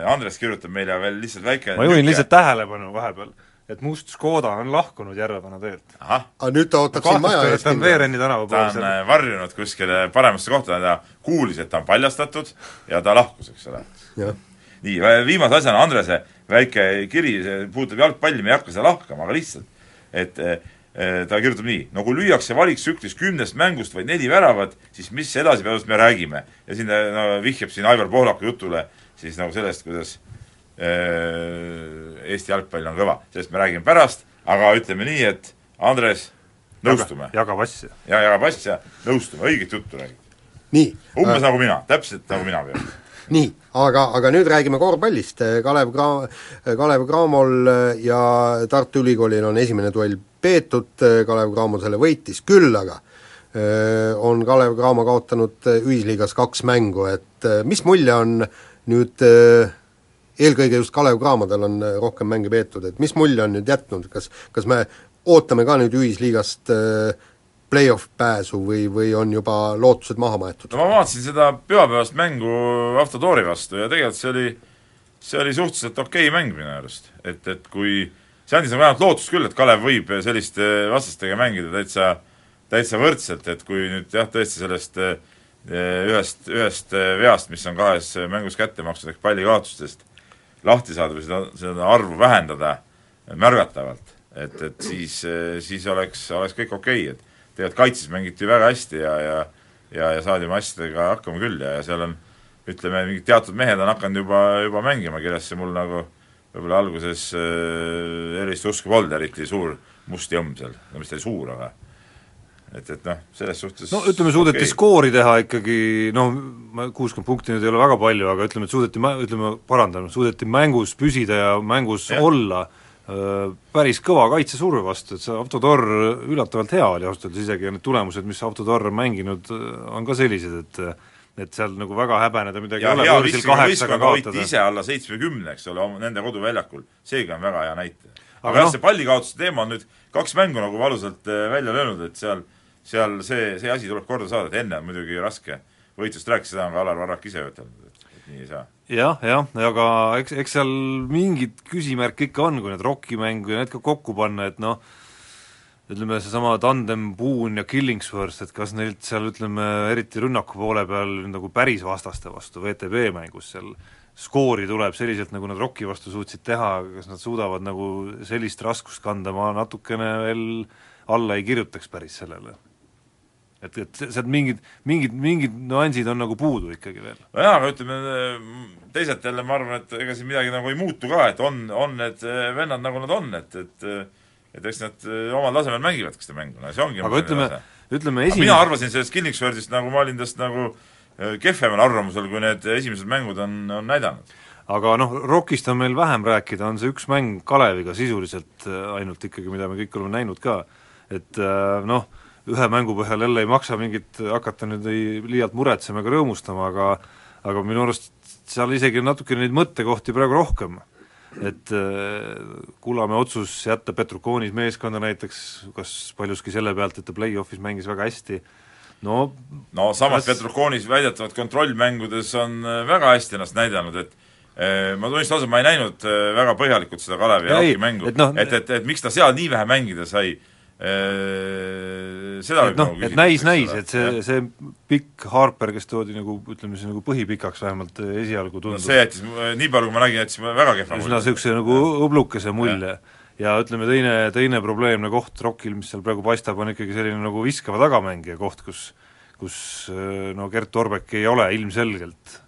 Andres kirjutab meile veel lihtsalt väike ma juhin lihtsalt tähelepanu vahepeal, et must Škoda on lahkunud Järvepana teelt. aga nüüd ta ootab siin maja ees ta on Veereni tänava ta pool on seal. äh, varjunud kuskile paremasse kohta, ta kuulis, et ta on paljastatud ja ta lahkus, eks ole. nii, viimase asjana Andrese väike kiri, see puudutab jalgpalli, me ei hakka seda lahkama, aga lihtsalt, et eh, eh, ta kirjutab nii, no kui lüüakse valiktsüklis kümnest mängust vaid neli väravat, siis mis edasipääsust me räägime? ja siin ta no, vihjab siin Aivar Pohlaku jutule siis nagu sellest, kuidas eh, Eesti jalgpall on kõva. sellest me räägime pärast, aga ütleme nii, et Andres, nõustume. jagab asja. ja jagab asja, nõustume, õiget juttu räägib. nii umbes nagu mina, täpselt nagu mina pean. Nii, aga, aga nüüd räägime korvpallist, Kalev Cra-, Kalev Cramol ja Tartu Ülikoolil on esimene duell peetud, Kalev Cramo selle võitis, küll aga öö, on Kalev Cramo kaotanud ühisliigas kaks mängu, et mis mulje on nüüd eelkõige just Kalev Cramodel on rohkem mänge peetud, et mis mulje on nüüd jätnud, kas, kas me ootame ka nüüd ühisliigast öö, play-off pääsu või, või on juba lootused maha maetud? no ma vaatasin seda pühapäevast mängu Avtodori vastu ja tegelikult see oli, see oli suhteliselt okei mäng minu arust. et, et kui, see andis nagu vähemalt lootust küll, et Kalev võib selliste vastastega mängida täitsa, täitsa võrdselt, et kui nüüd jah, tõesti sellest eh, ühest, ühest veast, mis on kahes mängus kätte makstud, ehk pallikaotustest lahti saada või seda, seda arvu vähendada märgatavalt, et, et siis, siis oleks, oleks kõik okei okay., et tegelikult kaitses mängiti väga hästi ja, ja ja, ja saadi oma asjadega hakkama küll ja, ja seal on ütleme, mingid teatud mehed on hakanud juba, juba mängima, kellesse mul nagu võib-olla alguses äh, erilist usku polnud, eriti suur must jõmm seal, no mis ta oli suur, aga et, et noh, selles suhtes no ütleme, suudeti okay. skoori teha ikkagi noh, kuuskümmend punkti nüüd ei ole väga palju, aga ütleme, et suudeti ütleme, parandan, suudeti mängus püsida ja mängus ja. olla päris kõva kaitsesurve vastu, et see Autodor üllatavalt hea oli ausalt öeldes isegi ja need tulemused, mis Autodor on mänginud, on ka sellised, et et seal nagu väga häbeneda midagi ja ei ole, võõrsil kaheksaga kaotada. ise alla seitsmekümne, eks ole, nende koduväljakul. seegi on väga hea näitaja. Aga aga jah noh- no,, see pallikaotuse teema on nüüd kaks mängu nagu valusalt välja löönud, et seal, seal see, see asi tuleb korda saada, et enne on muidugi raske võitlust rääkida, seda on ka Alar Varrak ise ütelnud, nii ei saa. jah, jah, aga eks, eks seal mingid küsimärk ikka on, kui need rokimängu ja need ka kokku panna, et noh, ütleme, seesama Tandem Boone ja Killingsworth, et kas neilt seal ütleme, eriti rünnaku poole peal nagu päris vastaste vastu VTB mängus seal skoori tuleb selliselt, nagu nad Rocki vastu suutsid teha, kas nad suudavad nagu sellist raskust kanda, ma natukene veel alla ei kirjutaks päris sellele. Et, et se- sealt mingid, mingid, mingid nüansid on nagu puudu ikkagi veel. nojaa, aga ütleme, teisalt jälle ma arvan, et ega siin midagi nagu ei muutu ka, et on, on need eh, vennad, nagu nad on, et, et et eks nad omal tasemel mängivadki seda mängu, no see ongi aga ütleme, ütleme esimene mina arvasin sellest Killingsworthist nagu, ma olin tast nagu eh, kehvemal arvamusel, kui need esimesed mängud on, on näidanud. aga noh, Rockist on meil vähem rääkida, on see üks mäng Kaleviga sisuliselt äh, ainult ikkagi, mida me kõik oleme näinud ka. et äh, noh, ühe mängu põhjal jälle ei maksa mingit hakata nüüd ei liialt muretsema ega rõõmustama, aga aga minu arust seal isegi natuke neid mõttekohti praegu rohkem. et äh, Kullamäe otsus jätta Petrukoonis meeskonda näiteks, kas paljuski selle pealt, et ta play-off'is mängis väga hästi, no no samas Kas- Petrukoonis väidetavalt kontrollmängudes on eh, väga hästi ennast näidanud, et eh, ma tunnistan ausalt, ma ei näinud väga põhjalikult seda Kalevi ja Rocki mängu, et noh- et, et, et miks ta seal nii vähe mängida sai, seda et noh, et näis, näis, et see, see pikk Harper, kes toodi nagu ütleme siis nagu põhipikaks vähemalt eh, esialgu no tundus see jättis, nii palju kui ma nägin, jättis väga kehva üsna niisuguse nagu õblukese mulje. ja ütleme, teine, teine probleemne koht Rockil, mis seal praegu paistab, on ikkagi selline nagu viskava tagamängija koht, kus kus eh, no Gert Orbek ei ole ilmselgelt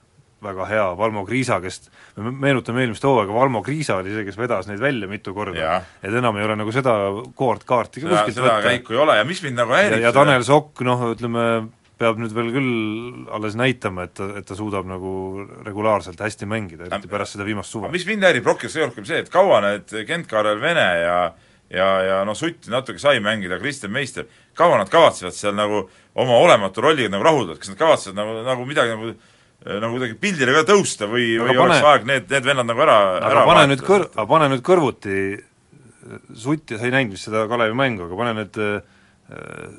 väga hea, Valmo Kriisa, kes me meenutame eelmist hooaega, Valmo Kriisa oli see, kes vedas neid välja mitu korda. Et enam ei ole nagu seda koort kaarti ka kuskilt seda käiku ei ole ja mis mind nagu ja, häirib ja Tanel Sokk, noh ütleme, peab nüüd veel küll alles näitama, et ta, et ta suudab nagu regulaarselt hästi mängida, eriti pärast seda viimast suve. mis mind häirib rohkem, see rohkem see, et kaua need Kent-Karel Vene ja ja, ja noh, Sutt natuke sai mängida, Kristjan Meister, kaua nad kavatsevad seal nagu oma olematu rolliga nagu rahuldada, kas nad kavatsevad nagu, nagu midagi nagu nagu kuidagi pildile ka tõusta või, või pane- oleks aeg need, need vennad nagu ära, ära pane nüüd kõr-, vahetada? aga pane nüüd kõrvuti Sutti, sa ei näinud vist seda Kalevi mängu, aga pane nüüd äh,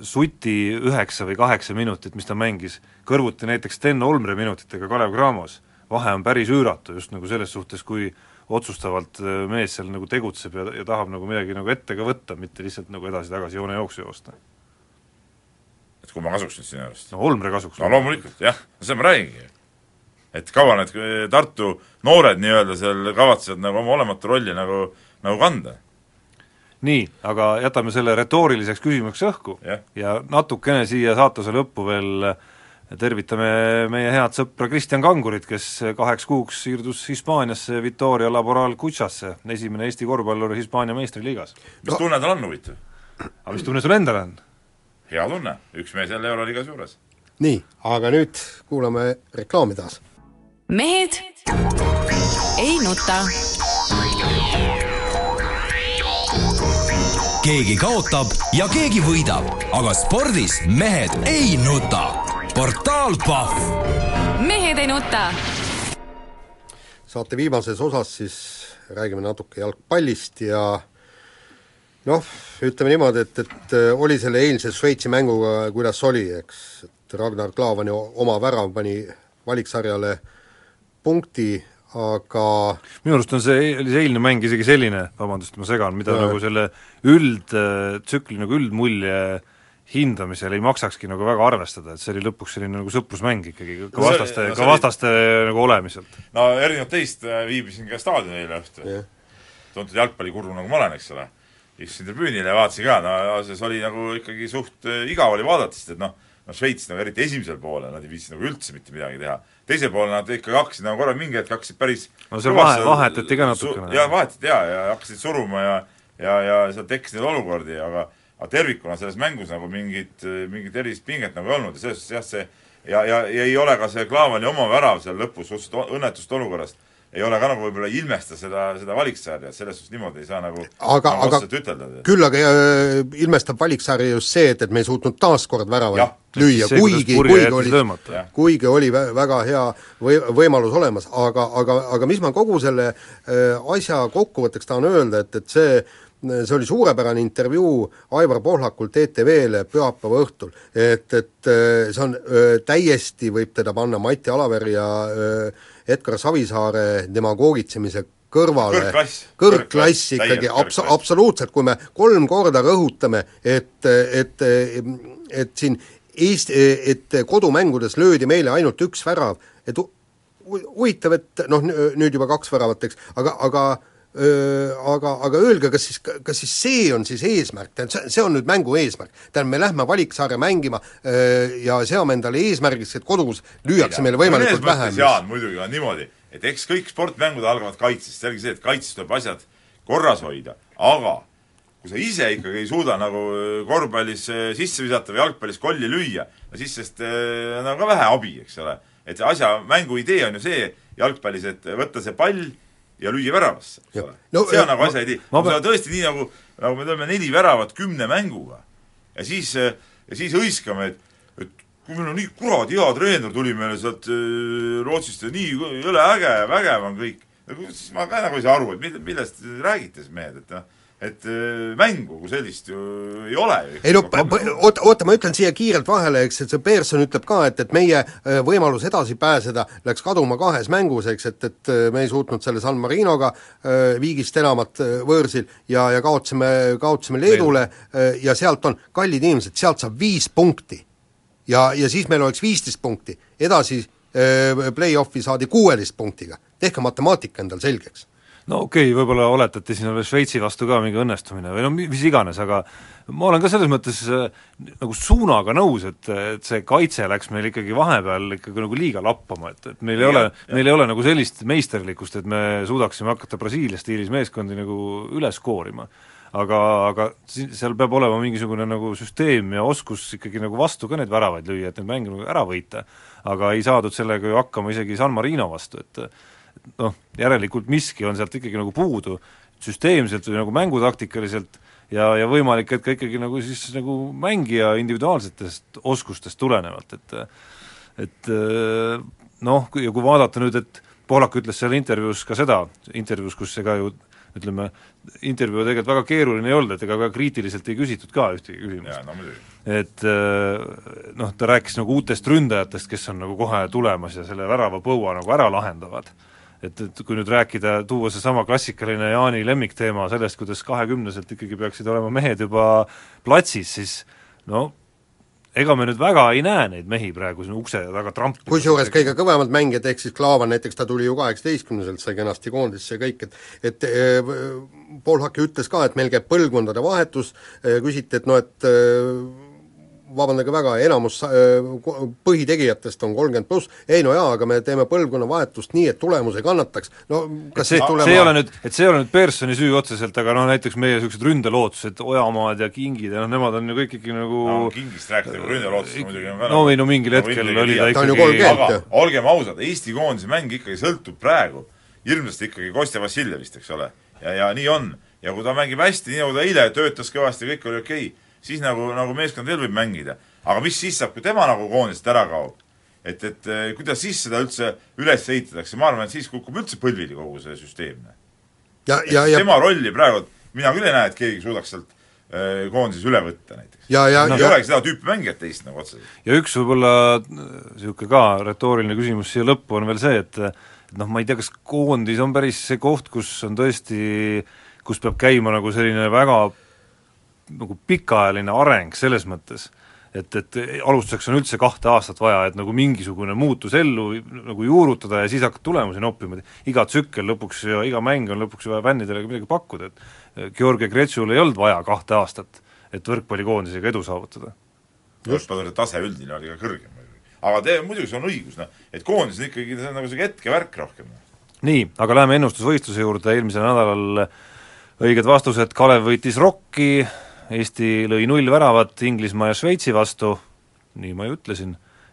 Suti üheksa või kaheksa minutit, mis ta mängis, kõrvuti näiteks Sten Olmre minutitega Kalev Cramos, vahe on päris üüratu just nagu selles suhtes, kui otsustavalt äh, mees seal nagu tegutseb ja, ja tahab nagu midagi nagu ette ka võtta, mitte lihtsalt nagu edasi-tagasi joonejooksu joosta. et kui ma kasuks nüüd sinu arust? no Olmre kasuks. no loomulikult, jah, seda ma räägingi. Et kaua need eh, Tartu noored nii-öelda seal kavatsevad nagu oma olematu rolli nagu, nagu kanda? nii, aga jätame selle retooriliseks küsimuseks õhku Jah. ja natukene siia saatuse lõppu veel tervitame meie head sõpra Kristjan Kangurit, kes kaheks kuuks siirdus Hispaaniasse Victoria Laboral Kutšasse, esimene Eesti korvpallur Hispaania meistriliigas. mis tunne tal on huvitav? aga mis tunne sul endal on? hea tunne, üks mees jälle Euroliigas juures. nii, aga nüüd kuulame reklaami taas. Mehed ei nuta. keegi kaotab ja keegi võidab, aga spordis mehed ei nuta. portaal Pahv mehed ei nuta. saate viimases osas siis räägime natuke jalgpallist ja noh, ütleme niimoodi, et, et äh, oli selle eilse Šveitsi mänguga, kuidas oli, eks, et Ragnar Klavani o- oma värav pani valiksarjale punkti, aga minu arust on see, oli see eilne mäng isegi selline, vabandust, ma segan, mida Jaa. nagu selle üldtsükli nagu üldmulje hindamisel ei maksakski nagu väga arvestada, et see oli lõpuks selline nagu sõprusmäng ikkagi, ka No vastaste no see ka oli- vastaste nagu olemiselt. no erinevalt teist äh, viibisin ka staadionil eile õhtul jah, tuntud jalgpallikurru nagu ma olen, eks ole, istusin tribüünil ja vaatasin ka, no see oli nagu ikkagi suht äh, igav oli vaadata, sest et noh, no Šveits nagu eriti esimesel poolel, nad ei viitsinud nagu üldse mitte midagi teha. teisel poolel nad ikkagi hakkasid nagu korra mingi hetk hakkasid päris No seal vahe- vahetati ka natukene. jaa, vahetati jaa, ja hakkasid suruma ja ja, ja seal tekkis neid olukordi, aga aga tervikuna selles mängus nagu mingit, mingit erilist pinget nagu ei olnud ja selles suhtes jah, see ja, ja, ja ei ole ka see Klaavani oma värav seal lõpus suhteliselt õnnetust olukorrast, ei ole ka nagu võib-olla ilmesta seda, seda valiksarja, et selles suhtes niimoodi ei saa nagu aga, nagu aga ütelda. küll aga äh, ilmestab valiksarja just see, et, et me ei suutnud taaskord väravaid Jah. lüüa, kuigi, kuigi oli kuigi oli vä- väga hea või-, võimalus olemas, aga, aga, aga mis ma kogu selle äh, asja kokkuvõtteks tahan öelda, et, et see see oli suurepärane intervjuu Aivar Pohlakult ETV-le pühapäeva õhtul, et, et äh, see on äh, täiesti, võib teda panna Mati Alaveri ja äh, Edgar Savisaare demagoogitsemise kõrvale. Kõrgklass. kõrgklass ikkagi, abs-, absoluutselt, kui me kolm korda rõhutame, et, et, et siin Eesti, et kodumängudes löödi meile ainult üks värav, et hu- hu- huvitav, et noh, nüüd juba kaks väravat, eks, aga, aga aga, aga öelge, kas siis, kas siis see on siis eesmärk, tähendab, see, on nüüd mängu eesmärk. tähendab, me lähme valiksarja mängima öö, ja seame endale eesmärgiks, et kodus lüüakse meile võimalikult vähe. Jaan, muidugi on niimoodi, et eks kõik sportmängud algavad kaitsest, selge see, et kaitses tuleb asjad korras hoida, aga kui sa ise ikkagi ei suuda nagu korvpallis sisse visata või jalgpallis kolli lüüa, no siis sellest on nagu ka vähe abi, eks ole. et see asja, mängu idee on ju see jalgpallis, et võtta see pall ja lüüa väravasse, eks ole see on nagu asja idee. kui sa tõesti nii nagu, nagu me teeme neli väravat kümne mänguga ja siis, ja siis hõiskame, et, et kui meil on nii kuradi hea treener tuli meile sealt äh, Rootsist ja nii jõle äge ja vägev on kõik, siis ma ka nagu ei saa aru, et mille, millest te räägite siis mehed, et noh, et äh, mängu kui sellist ju ei ole ju. ei no oota, oota, ma ütlen siia kiirelt vahele, eks, et see Pearson ütleb ka, et, et meie äh, võimalus edasi pääseda läks kaduma kahes mängus, eks, et, et äh, me ei suutnud selle San Marinoga viigist enamat võõrsil ja, ja kaotasime, kaotasime Leedule äh, ja sealt on, kallid inimesed, sealt saab viis punkti. ja, ja siis meil oleks viisteist punkti, edasi play-off'i saadi kuueteist punktiga, tehke matemaatika endal selgeks no okei okay,, võib-olla oletati siin veel Šveitsi vastu ka mingi õnnestumine või no mi- mis iganes, aga ma olen ka selles mõttes äh, nagu suunaga nõus, et, et see kaitse läks meil ikkagi vahepeal ikkagi nagu liiga lappama, et, et meil ei ole, meil ei ole nagu sellist meisterlikkust, et me suudaksime hakata Brasiilia stiilis meeskondi nagu üles koorima. aga, aga seal peab olema mingisugune nagu süsteem ja oskus ikkagi nagu vastu ka neid väravaid lüüa, et neid mänge nagu ära võita. aga ei saadud sellega ju hakkama isegi San Marino vastu, et noh, järelikult miski on sealt ikkagi nagu puudu, süsteemselt või nagu mängutaktikaliselt ja, ja võimalik, et ka ikkagi nagu siis nagu mängija individuaalsetest oskustest tulenevalt, et et noh, ja kui vaadata nüüd, et Poolak ütles seal intervjuus ka seda, intervjuus, kus see ka ju ütleme, intervjuu tegelikult väga keeruline ei olnud, et ega väga kriitiliselt ei küsitud ka ühtegi küsimust. no muidugi. et noh, ta rääkis nagu uutest ründajatest, kes on nagu kohe tulemas ja selle väravapõua nagu ära lahendavad et, et kui nüüd rääkida, tuua seesama klassikaline Jaani lemmikteema sellest, kuidas kahekümneselt ikkagi peaksid olema mehed juba platsis, siis no ega me nüüd väga ei näe neid mehi praegu siin ukse taga trampimas. kusjuures kõige kõvemad mängijad, ehk siis Klaavan näiteks, ta tuli ju kaheksateistkümneselt, sai kenasti koondisse ja kõik, et et eh, Paul Hake ütles ka, et meil käib põlvkondade vahetus, küsiti, et noh, et eh, vabandage väga, enamus äh, põhitegijatest on kolmkümmend pluss, ei no jaa, aga me teeme põlvkonnavahetust nii, et tulemus ei kannataks, no kas see, tulema see ei ole nüüd, et see ei ole nüüd Pearsoni süü otseselt, aga noh, näiteks meie niisugused ründelootused, Ojamaad ja Kingid ja noh, nemad on ju kõik ikkagi nagu no Kingist rääkida kui ründelootusest muidugi on ka no või no mingil hetkel oli ta ikkagi aga olgem ausad, Eesti koondise mäng ikkagi sõltub praegu hirmsasti ikkagi Kostja Vassiljevist, eks ole. ja, ja nii on. ja kui ta mängib hästi, nii nagu ta eile töötas kõvasti, kõik oli okei okay,, siis nagu, nagu meeskond veel võib mängida. aga mis siis saab, kui tema nagu koondisest ära kaob? et, et eh, kuidas siis seda üldse üles ehitatakse, ma arvan, et siis kukub üldse põlvili kogu see süsteem. ja, ja, ja tema rolli praegu, mina küll ei näe, et keegi suudaks sealt eh, koondises üle võtta näiteks. ja, ja, ei olegi seda tüüpi mängijat teist nagu otseselt. ja üks võib-olla niisugune ka retooriline küsimus siia lõppu on veel see, et et noh, ma ei tea, kas koondis on päris see koht, kus on tõesti, kus peab käima nagu selline väga nagu pikaajaline areng selles mõttes, et, et alustuseks on üldse kahte aastat vaja, et nagu mingisugune muutus ellu nagu juurutada ja siis hakkad tulemusi noppima, et iga tsükkel lõpuks ja iga mäng on lõpuks vaja fännidele midagi pakkuda, et Georgi Gretšul ei olnud vaja kahte aastat, et võrkpallikoondisega edu saavutada. võrkpalluri tase üldine oli ka kõrgem aga te, muidugi sul on õigus, noh, et koondis on ikkagi, see on nagu niisugune hetkevärk rohkem. nii, aga läheme ennustusvõistluse juurde, eelmisel nädalal õiged vastused, Kalev võitis Rocki, Eesti lõi null väravat Inglismaa ja Šveitsi vastu, nii ma ju ütlesin,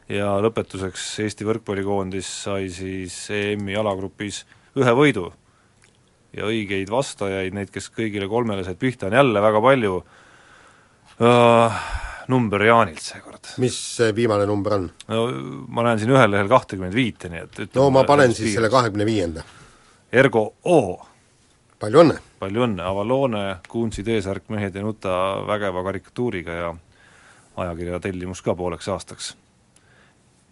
ja lõpetuseks Eesti võrkpallikoondis sai siis EM-i alagrupis ühe võidu. ja õigeid vastajaid, neid, kes kõigile kolmele said pihta, on jälle väga palju uh,, number Jaanilt seekord. mis see viimane number on? no ma näen siin ühel lehel kahtekümmet viite, nii et ütleme no ma panen siis selle kahekümne viienda. Ergo O palju õnne! palju õnne, Avaloone, Kuunsi T-särk, Mehed ei nuta vägeva karikatuuriga ja ajakirja tellimus ka pooleks aastaks.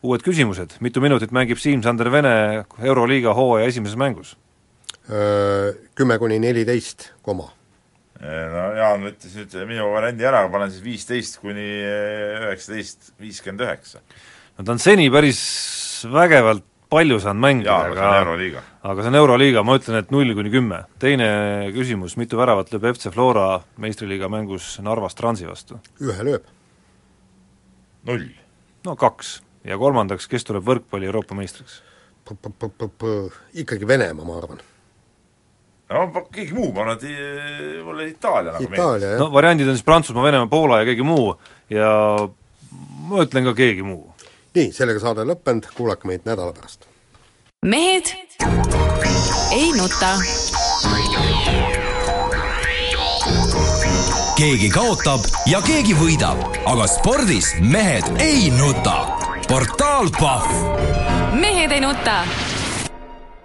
uued küsimused, mitu minutit mängib Siim-Sander Vene Euroliiga hooaja esimeses mängus? Kümme kuni neliteist koma. no Jaan võttis nüüd minu variandi ära, panen siis viisteist kuni üheksateist viiskümmend üheksa. no ta on seni päris vägevalt palju saanud mängida, jaa, aga see on Euroliiga. aga see on Euroliiga, ma ütlen, et null kuni kümme. teine küsimus, mitu väravat lööb FC Flora meistriliiga mängus Narvas Transi vastu? ühe lööb. null. no kaks. ja kolmandaks, kes tuleb võrkpalli Euroopa meistriks? ikkagi Venemaa, ma arvan. no keegi muu, ma arvan, et i- mulle Itaalia nagu jah no variandid on siis Prantsusmaa, Venemaa, Poola ja keegi muu ja ma ütlen ka keegi muu. Nii, sellega saade lõppenud, kuulake meid nädala pärast. mehed ei nuta. keegi kaotab ja keegi võidab, aga spordis mehed ei nuta. portaal Pahv mehed ei nuta